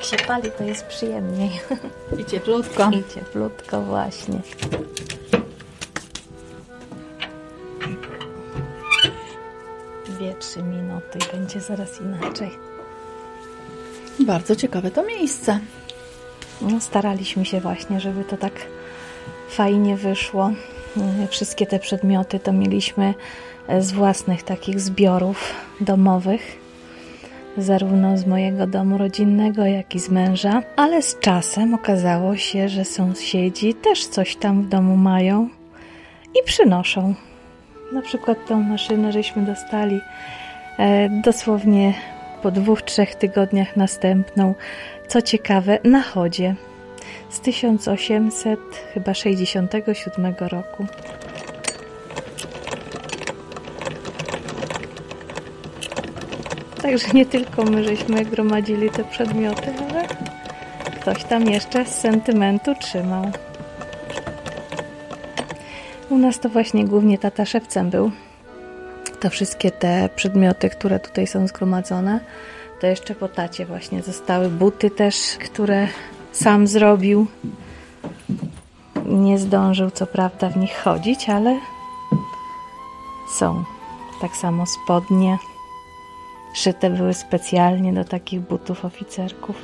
Jak się pali, to jest przyjemniej. I cieplutko. I cieplutko właśnie. Dwie, trzy minuty i będzie zaraz inaczej. Bardzo ciekawe to miejsce. No, staraliśmy się właśnie, żeby to tak fajnie wyszło. Wszystkie te przedmioty to mieliśmy e, z własnych takich zbiorów domowych, zarówno z mojego domu rodzinnego, jak i z męża, ale z czasem okazało się, że sąsiedzi też coś tam w domu mają i przynoszą. Na przykład tą maszynę żeśmy dostali e, dosłownie po dwóch, trzech tygodniach następną. Co ciekawe, na chodzie z 1800 chyba 67 roku. Także nie tylko my żeśmy gromadzili te przedmioty, ale ktoś tam jeszcze z sentymentu trzymał. U nas to właśnie głównie tata szewcem był. To wszystkie te przedmioty, które tutaj są zgromadzone, to jeszcze po tacie właśnie zostały buty też, które sam zrobił. Nie zdążył co prawda w nich chodzić, ale są. Tak samo spodnie. Szyte były specjalnie do takich butów oficerków.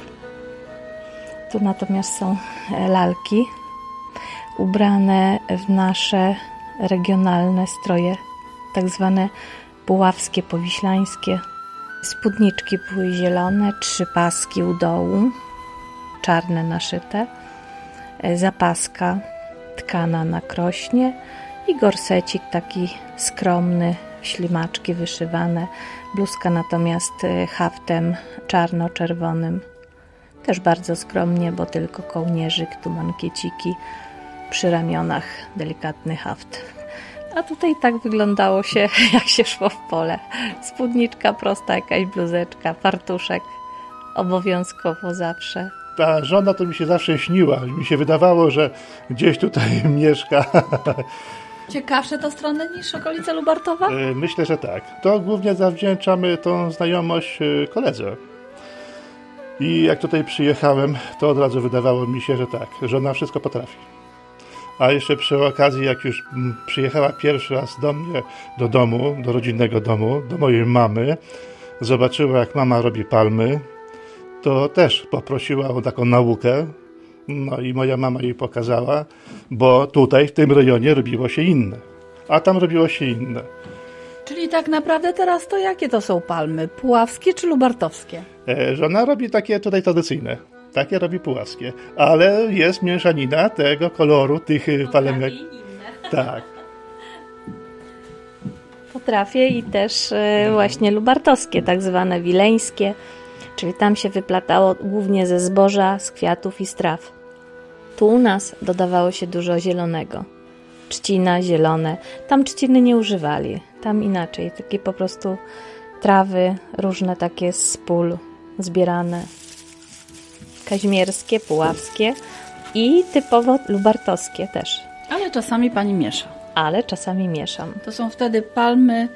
Tu natomiast są e, lalki ubrane w nasze regionalne stroje, tak zwane puławskie, powiślańskie. Spódniczki były zielone, trzy paski u dołu, czarne naszyte, e, zapaska tkana na krośnie i gorsecik taki skromny, ślimaczki wyszywane, bluzka natomiast e, haftem czarno-czerwonym. Też bardzo skromnie, bo tylko kołnierzyk, tu mankieciki, przy ramionach delikatny haft. A tutaj tak wyglądało się, jak się szło w pole. Spódniczka prosta, jakaś bluzeczka, fartuszek. Obowiązkowo zawsze. Ta żona to mi się zawsze śniła. Mi się wydawało, że gdzieś tutaj mieszka. Ciekawsze to strony niż okolice Lubartowa? E, Myślę, że tak. To głównie zawdzięczamy tą znajomość e, koledze. I jak tutaj przyjechałem, to od razu wydawało mi się, że tak, żona wszystko potrafi. A jeszcze przy okazji, jak już mm, przyjechała pierwszy raz do mnie, do domu, do rodzinnego domu, do mojej mamy, zobaczyła, jak mama robi palmy, to też poprosiła o taką naukę. No i moja mama jej pokazała, bo tutaj, w tym rejonie, robiło się inne. A tam robiło się inne. Czyli tak naprawdę teraz to jakie to są palmy? Puławskie czy lubartowskie? E, Żona robi takie tutaj tradycyjne. Takie robi pułaskie. Ale jest mieszanina tego koloru, tych e, palemek. Tak. Potrafię i też e, właśnie lubartowskie, tak zwane wileńskie, czyli tam się wyplatało głównie ze zboża, z kwiatów i z traw. Tu u nas dodawało się dużo zielonego. Trzcina, zielone. Tam trzciny nie używali. Tam inaczej. Takie po prostu trawy, różne takie z pól zbierane. Kaźmierskie, puławskie i typowo lubartowskie też. Ale czasami pani miesza. Ale czasami mieszam. To są wtedy palmy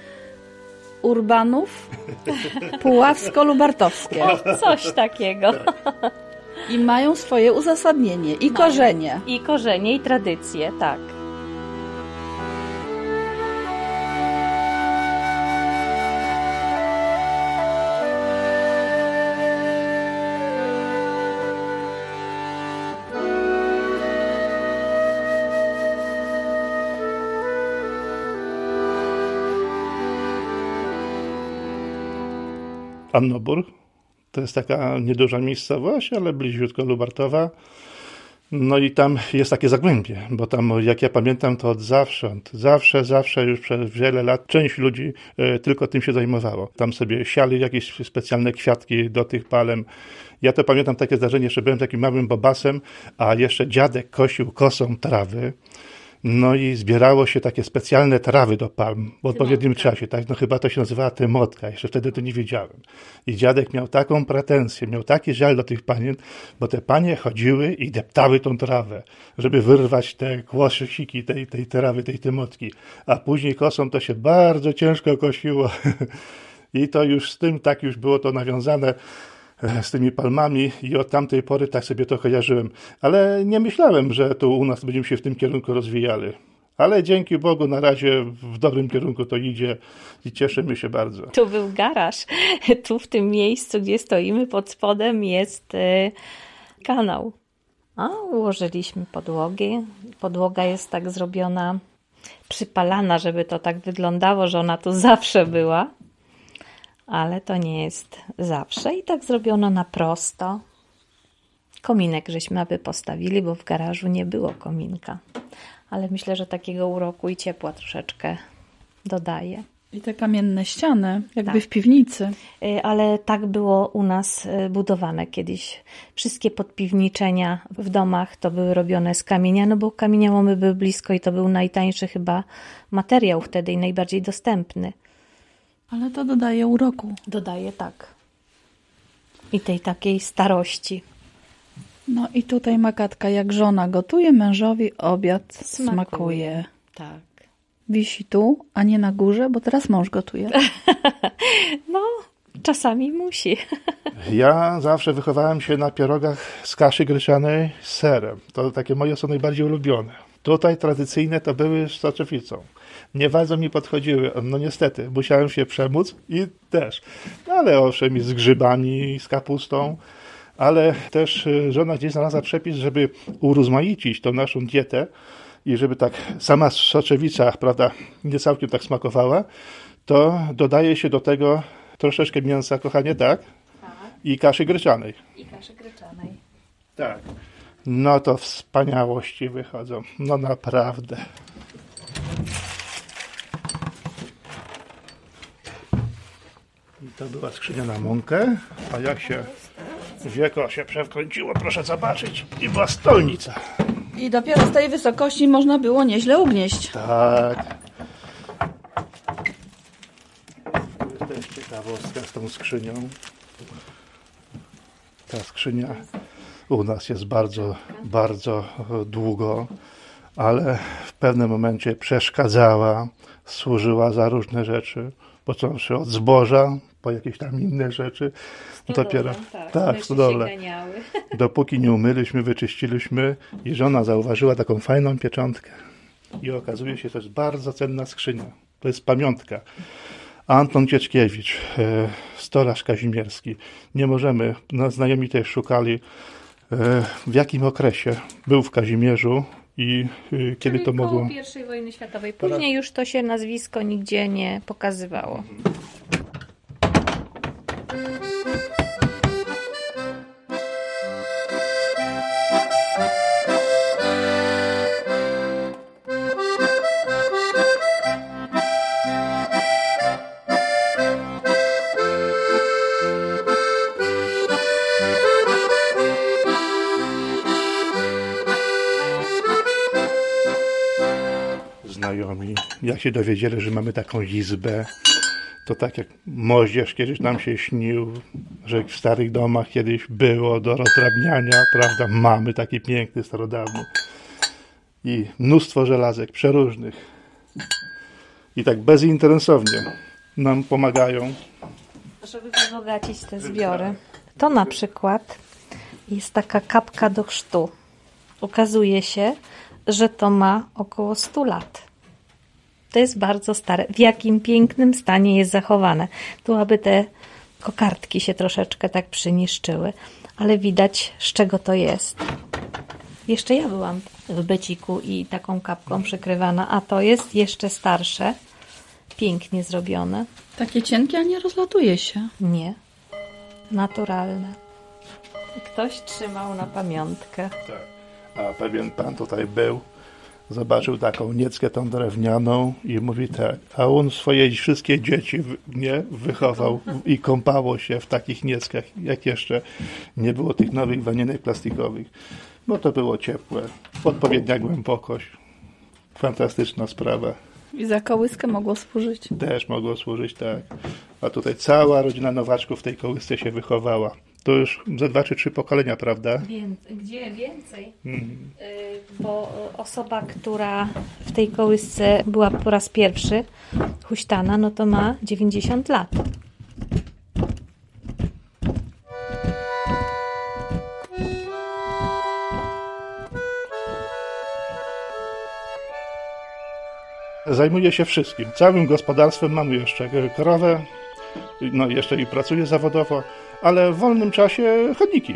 urbanów puławsko-lubartowskie. Coś takiego. I mają swoje uzasadnienie i korzenie. I korzenie, i tradycje, tak. Annobór. To jest taka nieduża miejscowość, ale bliziutko Lubartowa. No i tam jest takie zagłębie, bo tam, jak ja pamiętam, to od zawsze, zawsze, zawsze już przez wiele lat część ludzi e, tylko tym się zajmowało. Tam sobie siali jakieś specjalne kwiatki do tych palem. Ja to pamiętam takie zdarzenie, że byłem takim małym bobasem, a jeszcze dziadek kosił kosą trawy. No i zbierało się takie specjalne trawy do palm w odpowiednim czasie, tak? No chyba to się nazywała tymotka, jeszcze wtedy to nie wiedziałem. I dziadek miał taką pretensję, miał taki żal do tych panien, bo te panie chodziły i deptały tą trawę, żeby wyrwać te kłosiki tej, tej trawy, tej tymotki. A później kosą to się bardzo ciężko kosiło. I to już z tym tak już było to nawiązane z tymi palmami i od tamtej pory tak sobie to kojarzyłem. Ale nie myślałem, że tu u nas będziemy się w tym kierunku rozwijali. Ale dzięki Bogu na razie w dobrym kierunku to idzie i cieszymy się bardzo. Tu był garaż. Tu w tym miejscu, gdzie stoimy pod spodem jest y, kanał. A ułożyliśmy podłogi. Podłoga jest tak zrobiona, przypalana, żeby to tak wyglądało, że ona tu zawsze była. Ale to nie jest zawsze i tak zrobiono na prosto. Kominek żeśmy aby postawili, bo w garażu nie było kominka. Ale myślę, że takiego uroku i ciepła troszeczkę dodaje. I te kamienne ściany, jakby Tak. w piwnicy. Y, ale tak było u nas y, budowane kiedyś. Wszystkie podpiwniczenia w domach to były robione z kamienia, no bo kamieniołomy były blisko i to był najtańszy chyba materiał wtedy i najbardziej dostępny. Ale to dodaje uroku. Dodaję tak. I tej takiej starości. No i tutaj Magatka, jak żona gotuje, mężowi obiad Smakuje. smakuje. Tak. Wisi tu, a nie na górze, bo teraz mąż gotuje. No, czasami musi. Ja zawsze wychowałem się na pierogach z kaszy gryczanej z serem. To takie moje są najbardziej ulubione. Tutaj tradycyjne to były z soczewicą. Nie bardzo mi podchodziły, no niestety, musiałem się przemóc i też. No ale owszem, i z grzybami, i z kapustą. Ale też y, żona gdzieś znalazła przepis, żeby urozmaicić tą naszą dietę i żeby tak sama soczewica, prawda, nie całkiem tak smakowała, to dodaje się do tego troszeczkę mięsa, kochanie, tak? I kaszy gryczanej. I kaszy gryczanej. Tak. No to wspaniałości wychodzą. No naprawdę. To była skrzynia na mąkę, a jak się wieko się przewkręciło, proszę zobaczyć, i była stolnica. I dopiero z tej wysokości można było nieźle ugnieść. Tak. To jest ciekawostka z tą skrzynią. Ta skrzynia u nas jest bardzo, bardzo długo, ale w pewnym momencie przeszkadzała, służyła za różne rzeczy, począwszy od zboża, po jakieś tam inne rzeczy. Dopiero, tak, w stodole. Dopóki nie umyliśmy, wyczyściliśmy i żona zauważyła taką fajną pieczątkę. I okazuje się, to jest bardzo cenna skrzynia. To jest pamiątka. Anton Cieczkiewicz, e, stolarz kazimierski. Nie możemy, no, znajomi też szukali, e, w jakim okresie był w Kazimierzu i e, kiedy to mogło... I wojny światowej. Później już to się nazwisko nigdzie nie pokazywało. Się dowiedzieli, że mamy taką izbę, to tak jak moździerz kiedyś nam się śnił, że w starych domach kiedyś było do rozdrabniania, prawda, mamy taki piękny, starodawny i mnóstwo żelazek przeróżnych i tak bezinteresownie nam pomagają. Żeby wzbogacić te zbiory. To na przykład jest taka kapka do chrztu. Okazuje się, że to ma około 100 lat. To jest bardzo stare. W jakim pięknym stanie jest zachowane. Tu aby te kokardki się troszeczkę tak przyniszczyły, ale widać z czego to jest. Jeszcze ja byłam w beciku i taką kapką przykrywana, a to jest jeszcze starsze, pięknie zrobione. Takie cienkie, a nie rozlatuje się. Nie. Naturalne. Ktoś trzymał na pamiątkę. Tak. A pewien pan tutaj był, zobaczył taką nieckę tą drewnianą i mówi tak, a on swoje wszystkie dzieci nie wychował i kąpało się w takich nieckach, jak jeszcze nie było tych nowych wanienek plastikowych, bo to było ciepłe, odpowiednia głębokość. Fantastyczna sprawa. I za kołyskę mogło służyć. Też mogło służyć, tak. A tutaj cała rodzina nowaczków w tej kołysce się wychowała to już za dwa czy trzy pokolenia, prawda? Więcej, gdzie więcej? Mhm. Y, bo y, osoba, która w tej kołysce była po raz pierwszy huśtana, no to ma 90 lat. Zajmuję się wszystkim, całym gospodarstwem. Mam jeszcze krowę, no jeszcze i pracuję zawodowo, ale w wolnym czasie chodniki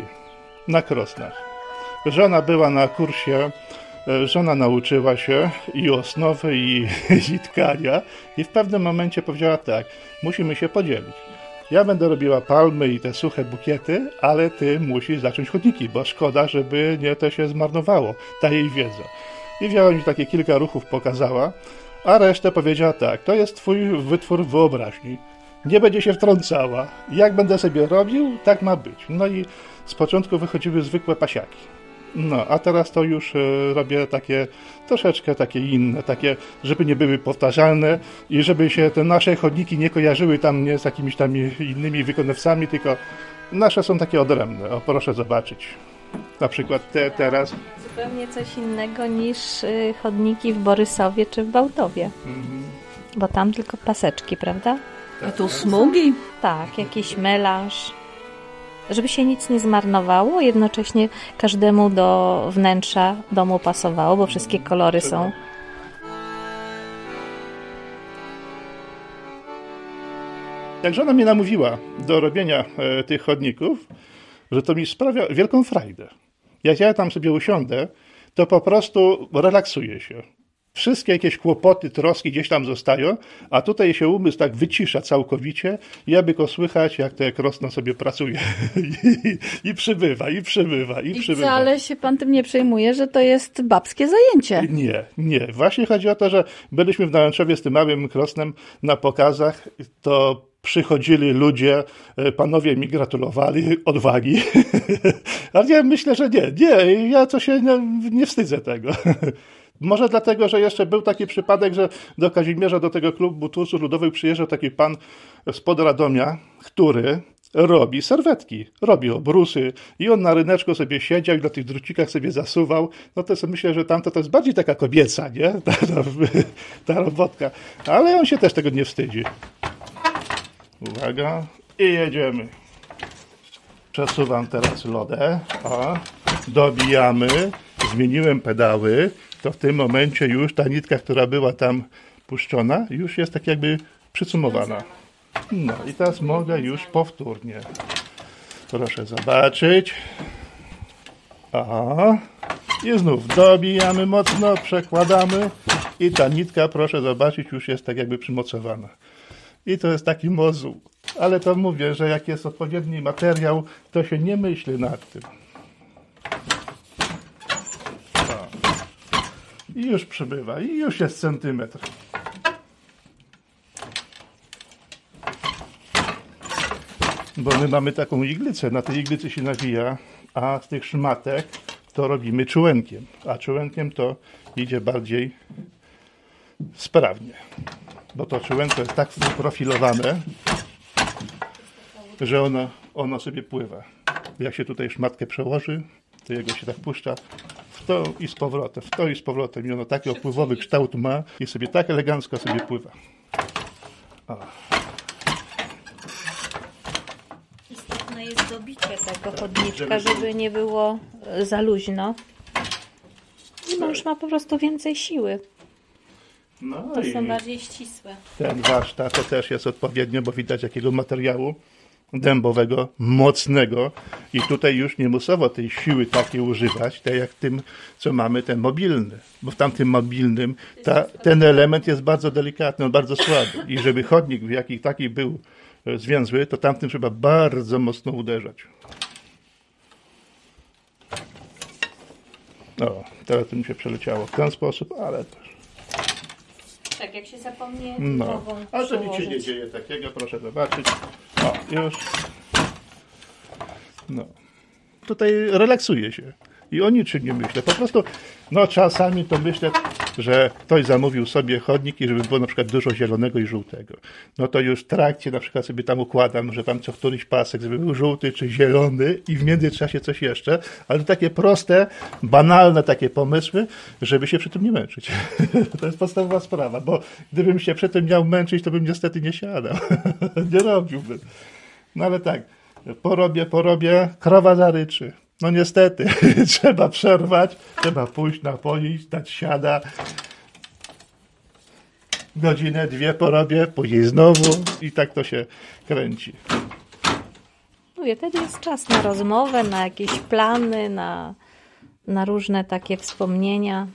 na krosnach. Żona była na kursie, e, żona nauczyła się i osnowy, i, i tkania i w pewnym momencie powiedziała tak, musimy się podzielić. Ja będę robiła palmy i te suche bukiety, ale ty musisz zacząć chodniki, bo szkoda, żeby nie to się zmarnowało, ta jej wiedza. I wzięła mi takie kilka ruchów, pokazała, a resztę powiedziała tak, to jest twój wytwór wyobraźni. Nie będzie się wtrącała. Jak będę sobie robił, tak ma być. No i z początku wychodziły zwykłe pasiaki. No, a teraz to już y, robię takie troszeczkę takie inne, takie, żeby nie były powtarzalne i żeby się te nasze chodniki nie kojarzyły tam nie z jakimiś tam innymi wykonawcami, tylko nasze są takie odrębne. O, proszę zobaczyć. Na przykład te teraz. Zupełnie coś innego niż y, chodniki w Borysowie czy w Bałtowie. Mhm. Bo tam tylko paseczki, prawda? A tu smugi? Tak, jakiś melanż żeby się nic nie zmarnowało, jednocześnie każdemu do wnętrza domu pasowało, bo wszystkie kolory są. Jak żona mnie namówiła do robienia e, tych chodników, że to mi sprawia wielką frajdę. Jak ja tam sobie usiądę, to po prostu relaksuję się wszystkie jakieś kłopoty, troski gdzieś tam zostają, a tutaj się umysł tak wycisza całkowicie i aby go słychać, jak to krosno sobie pracuje I, i przybywa, i przybywa, i, I przybywa. wcale się pan tym nie przejmuje, że to jest babskie zajęcie. Nie, nie. Właśnie chodzi o to, że byliśmy w Nałęczowie z tym małym krosnem na pokazach, to przychodzili ludzie, e, panowie mi gratulowali odwagi. Ale ja myślę, że nie, nie, ja to się nie, nie wstydzę tego. Może dlatego, że jeszcze był taki przypadek, że do Kazimierza, do tego klubu twórców ludowych przyjeżdżał taki pan spod Radomia, który robi serwetki, robi obrusy i on na ryneczku sobie siedział i na tych drucikach sobie zasuwał. No to sobie myślę, że tamto to jest bardziej taka kobieca, nie? Ta, ta, ta robotka. Ale on się też tego nie wstydzi. Uwaga. I jedziemy. Przesuwam teraz lodę. O, dobijamy. Zmieniłem pedały to w tym momencie już ta nitka, która była tam puszczona, już jest tak jakby przysumowana. No i teraz mogę już powtórnie. Proszę zobaczyć. Aha. I znów dobijamy mocno, przekładamy i ta nitka, proszę zobaczyć, już jest tak jakby przymocowana. I to jest taki mozuł. Ale to mówię, że jak jest odpowiedni materiał, to się nie myśli nad tym. I już przybywa, i już jest centymetr. Bo my mamy taką iglicę, na tej iglicy się nawija, a z tych szmatek to robimy czułenkiem, a czułenkiem to idzie bardziej sprawnie. Bo to czułenko jest tak profilowane, że ono, ono sobie pływa. Jak się tutaj szmatkę przełoży, to jego się tak puszcza, w to i z powrotem, w to i z powrotem. I ono taki opływowy kształt ma i sobie tak elegancko sobie pływa. O. Istotne jest dobicie tego chodniczka, żeby nie było e, za luźno. I mąż ma po prostu więcej siły. No to są bardziej ścisłe. Ten warsztat to też jest odpowiednio, bo widać jakiego materiału dębowego, mocnego i tutaj już nie musowo tej siły takiej używać, tak jak tym, co mamy, ten mobilny. Bo w tamtym mobilnym ta, ten element jest bardzo delikatny, bardzo słaby. I żeby chodnik w jaki taki był e, zwięzły, to tamtym trzeba bardzo mocno uderzać. O, teraz to mi się przeleciało w ten sposób, ale też. Tak, jak się zapomnie no. Ale to nic się nie dzieje takiego, proszę zobaczyć. O, już. No. Tutaj relaksuje się. I o niczym nie myślę. Po prostu, no czasami to myślę, że ktoś zamówił sobie chodnik i żeby było na przykład dużo zielonego i żółtego. No to już w trakcie na przykład sobie tam układam, że tam co któryś pasek, żeby był żółty czy zielony i w międzyczasie coś jeszcze, ale takie proste, banalne takie pomysły, żeby się przy tym nie męczyć. to jest podstawowa sprawa, bo gdybym się przy tym miał męczyć, to bym niestety nie siadał. nie robiłbym. No ale tak, porobię, porobię, krowa zaryczy. No niestety, trzeba przerwać, trzeba pójść, napoić, dać siada. godzinę, dwie porobię, później znowu i tak to się kręci. Mówię, wtedy jest czas na rozmowę, na jakieś plany, na, na różne takie wspomnienia.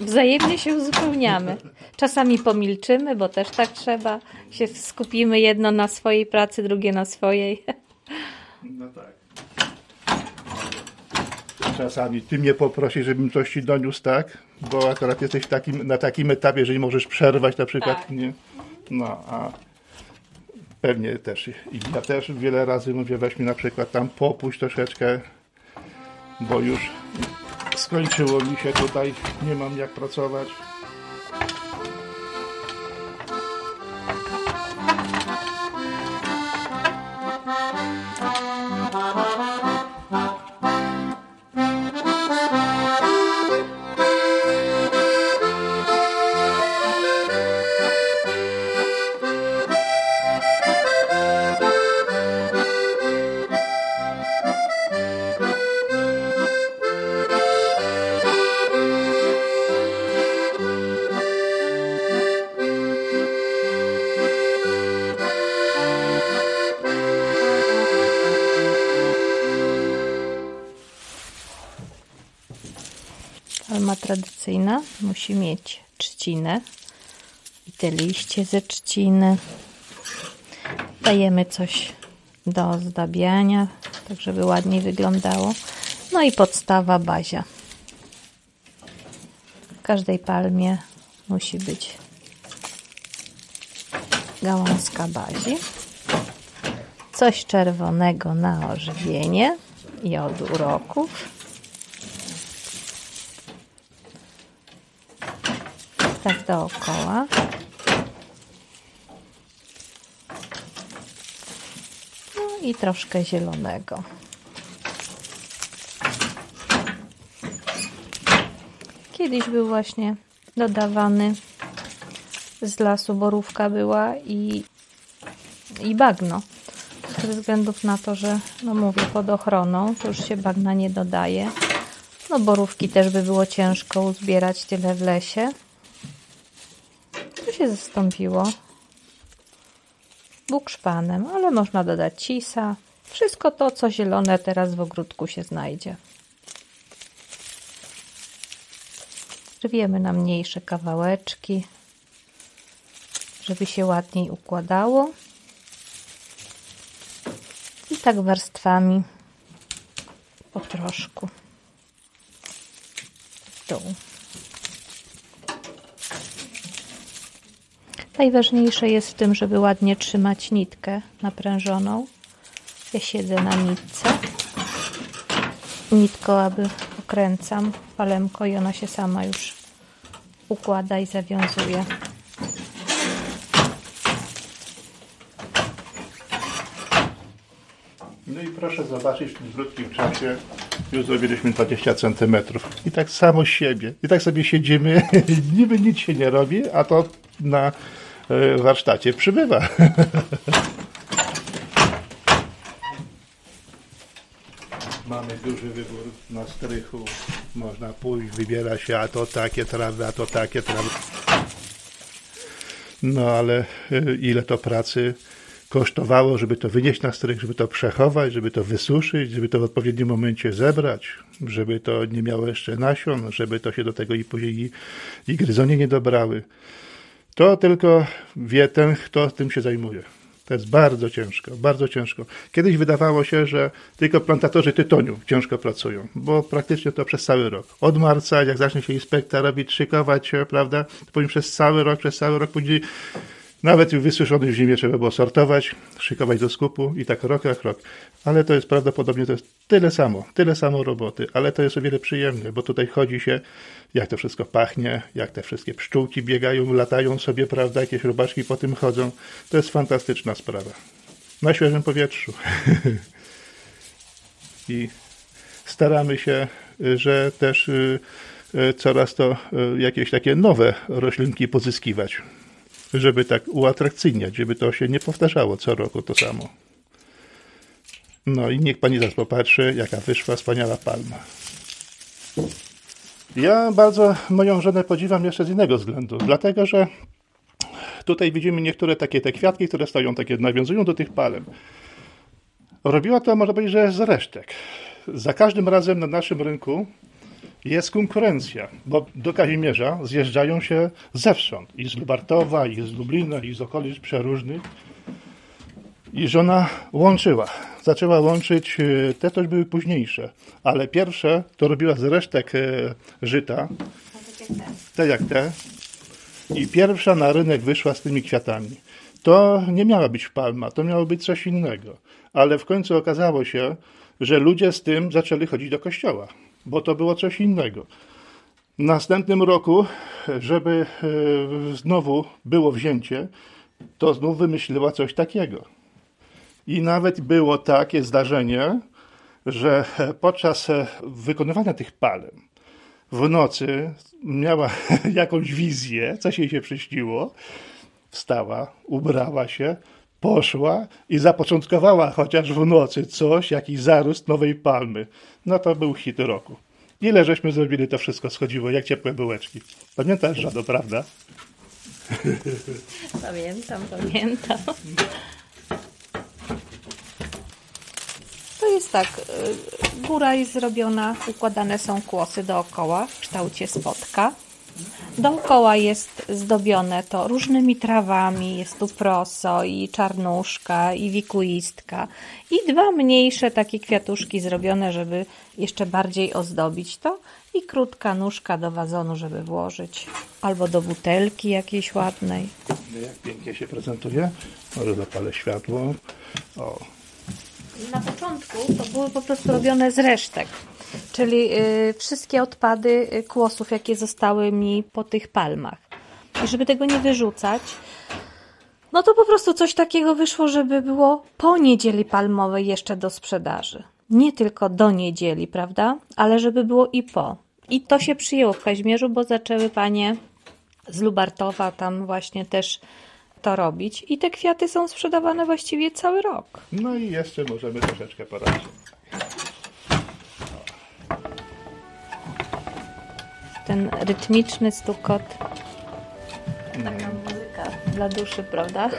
Wzajemnie się uzupełniamy. Czasami pomilczymy, bo też tak trzeba. Się skupimy jedno na swojej pracy, drugie na swojej. No tak. Czasami ty mnie poprosisz, żebym coś ci doniósł, tak? Bo akurat jesteś takim, na takim etapie, że nie możesz przerwać na przykład. Tak. Nie? No, a pewnie też. I ja też wiele razy mówię, weź mi na przykład tam popuść troszeczkę, bo już skończyło mi się tutaj, nie mam jak pracować. Tradycyjna musi mieć trzcinę i te liście ze trzciny. Dajemy coś do ozdabiania, tak żeby ładniej wyglądało. No i podstawa bazia. W każdej palmie musi być gałązka bazi. Coś czerwonego na ożywienie i od uroków. Tak dookoła. No i troszkę zielonego. Kiedyś był właśnie dodawany z lasu borówka była i, i bagno. Ze względów na to, że, no mówię, pod ochroną to już się bagna nie dodaje. No borówki też by było ciężko uzbierać tyle w lesie. Się zastąpiło bukszpanem, ale można dodać cisa. Wszystko to, co zielone teraz w ogródku się znajdzie. Rwiemy na mniejsze kawałeczki, żeby się ładniej układało. I tak warstwami po troszku w dół. Najważniejsze jest w tym, żeby ładnie trzymać nitkę naprężoną. Ja siedzę na nitce. Nitko, aby okręcam palemko i ona się sama już układa i zawiązuje. No i proszę zobaczyć, w tym krótkim czasie już zrobiliśmy 20 cm. I tak samo siebie. I tak sobie siedzimy, niby nic się nie robi, a to na warsztacie przybywa. Mamy duży wybór na strychu. Można pójść, wybiera się, a to takie trawy, a to takie trawy. No ale e, ile to pracy kosztowało, żeby to wynieść na strych, żeby to przechować, żeby to wysuszyć, żeby to w odpowiednim momencie zebrać, żeby to nie miało jeszcze nasion, żeby to się do tego i później i, i gryzonie nie dobrały. To tylko wie ten, kto tym się zajmuje. To jest bardzo ciężko, bardzo ciężko. Kiedyś wydawało się, że tylko plantatorzy tytoniu ciężko pracują, bo praktycznie to przez cały rok. Od marca, jak zacznie się inspekcja robić, szykować prawda, to później przez cały rok, przez cały rok później nawet wysuszony w zimie trzeba było sortować, szykować do skupu i tak rok jak rok. Ale to jest prawdopodobnie to jest tyle samo, tyle samo roboty, ale to jest o wiele przyjemne, bo tutaj chodzi się, jak to wszystko pachnie, jak te wszystkie pszczółki biegają, latają sobie, prawda, jakieś robaczki po tym chodzą. To jest fantastyczna sprawa. Na świeżym powietrzu. I staramy się, że też y, y, coraz to y, jakieś takie nowe roślinki pozyskiwać żeby tak uatrakcyjniać, żeby to się nie powtarzało co roku to samo. No i niech pani zaraz popatrzy, jaka wyszła wspaniała palma. Ja bardzo moją żonę podziwiam jeszcze z innego względu, dlatego że tutaj widzimy niektóre takie te kwiatki, które stoją takie, nawiązują do tych palem. Robiła to, można powiedzieć, że z resztek. Za każdym razem na naszym rynku jest konkurencja, bo do Kazimierza zjeżdżają się zewsząd. I z Lubartowa, i z Lublina, i z okolic przeróżnych. I żona łączyła. Zaczęła łączyć, e, te też były późniejsze, ale pierwsze to robiła z resztek e, żyta, te jak te. I pierwsza na rynek wyszła z tymi kwiatami. To nie miała być palma, to miało być coś innego. Ale w końcu okazało się, że ludzie z tym zaczęli chodzić do kościoła, bo to było coś innego. W następnym roku, żeby e, znowu było wzięcie, to znów wymyśliła coś takiego. I nawet było takie zdarzenie, że podczas e, wykonywania tych palem w nocy miała jakąś wizję, coś jej się przyśniło, wstała, ubrała się, poszła i zapoczątkowała chociaż w nocy coś, jakiś zarósł nowej palmy. No to był hit roku. Ile żeśmy zrobili, to wszystko schodziło, jak ciepłe bułeczki. Pamiętasz, Żado, prawda? Pamiętam, pamiętam. To jest tak, y, góra jest zrobiona, układane są kłosy dookoła w kształcie spotka. Dookoła jest zdobione to różnymi trawami, jest tu proso i czarnuszka i wikuistka i dwa mniejsze takie kwiatuszki zrobione, żeby jeszcze bardziej ozdobić to i krótka nóżka do wazonu, żeby włożyć albo do butelki jakiejś ładnej. No jak pięknie się prezentuje. Może zapalę światło. O, Na początku to były po prostu robione z resztek, czyli y, wszystkie odpady y, kłosów, jakie zostały mi po tych palmach. I żeby tego nie wyrzucać, no to po prostu coś takiego wyszło, żeby było po niedzieli palmowej jeszcze do sprzedaży. Nie tylko do niedzieli, prawda? Ale żeby było i po. I to się przyjęło w Kaźmierzu, bo zaczęły panie z Lubartowa tam właśnie też to robić. I te kwiaty są sprzedawane właściwie cały rok. No i jeszcze możemy troszeczkę poradzić. Ten rytmiczny stukot. Taka muzyka dla duszy, prawda?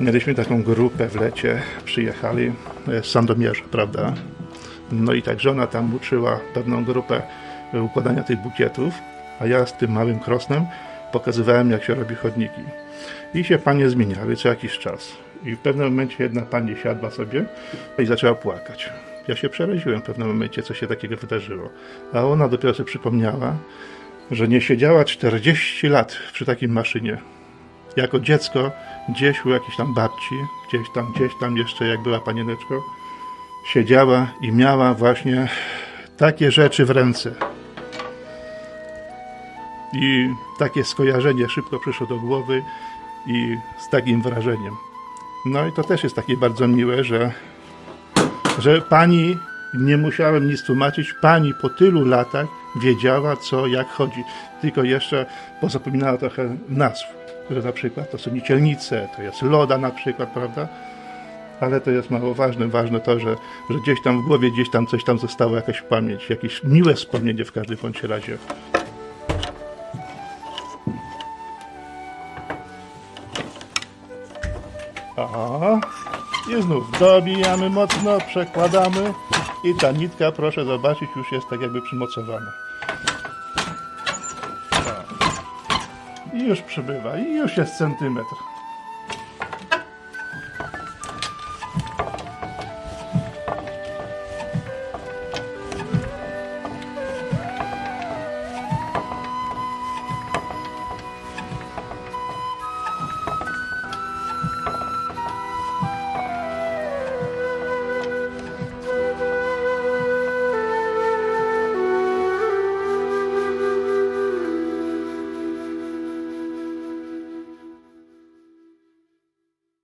Mieliśmy taką grupę w lecie, przyjechali z Sandomierza, prawda? No i tak żona tam uczyła pewną grupę układania tych bukietów, a ja z tym małym krosnem pokazywałem, jak się robi chodniki. I się panie zmieniały co jakiś czas. I w pewnym momencie jedna pani siadła sobie i zaczęła płakać. Ja się przeraziłem w pewnym momencie, co się takiego wydarzyło. A ona dopiero sobie przypomniała, że nie siedziała 40 lat przy takim maszynie jako dziecko gdzieś u jakiejś tam babci, gdzieś tam, gdzieś tam jeszcze jak była panieneczką, siedziała i miała właśnie takie rzeczy w ręce. I takie skojarzenie szybko przyszło do głowy i z takim wrażeniem. No i to też jest takie bardzo miłe, że, że pani, nie musiałem nic tłumaczyć, pani po tylu latach wiedziała co, jak chodzi. Tylko jeszcze pozapominała trochę nazw że na przykład to są nicielnice, to jest loda na przykład, prawda? Ale to jest mało ważne. Ważne to, że, że gdzieś tam w głowie, gdzieś tam coś tam zostało, jakaś pamięć, jakieś miłe wspomnienie w każdym bądź razie. O, i znów dobijamy mocno, przekładamy i ta nitka, proszę zobaczyć, już jest tak jakby przymocowana. I już przybywa, i już jest centymetr.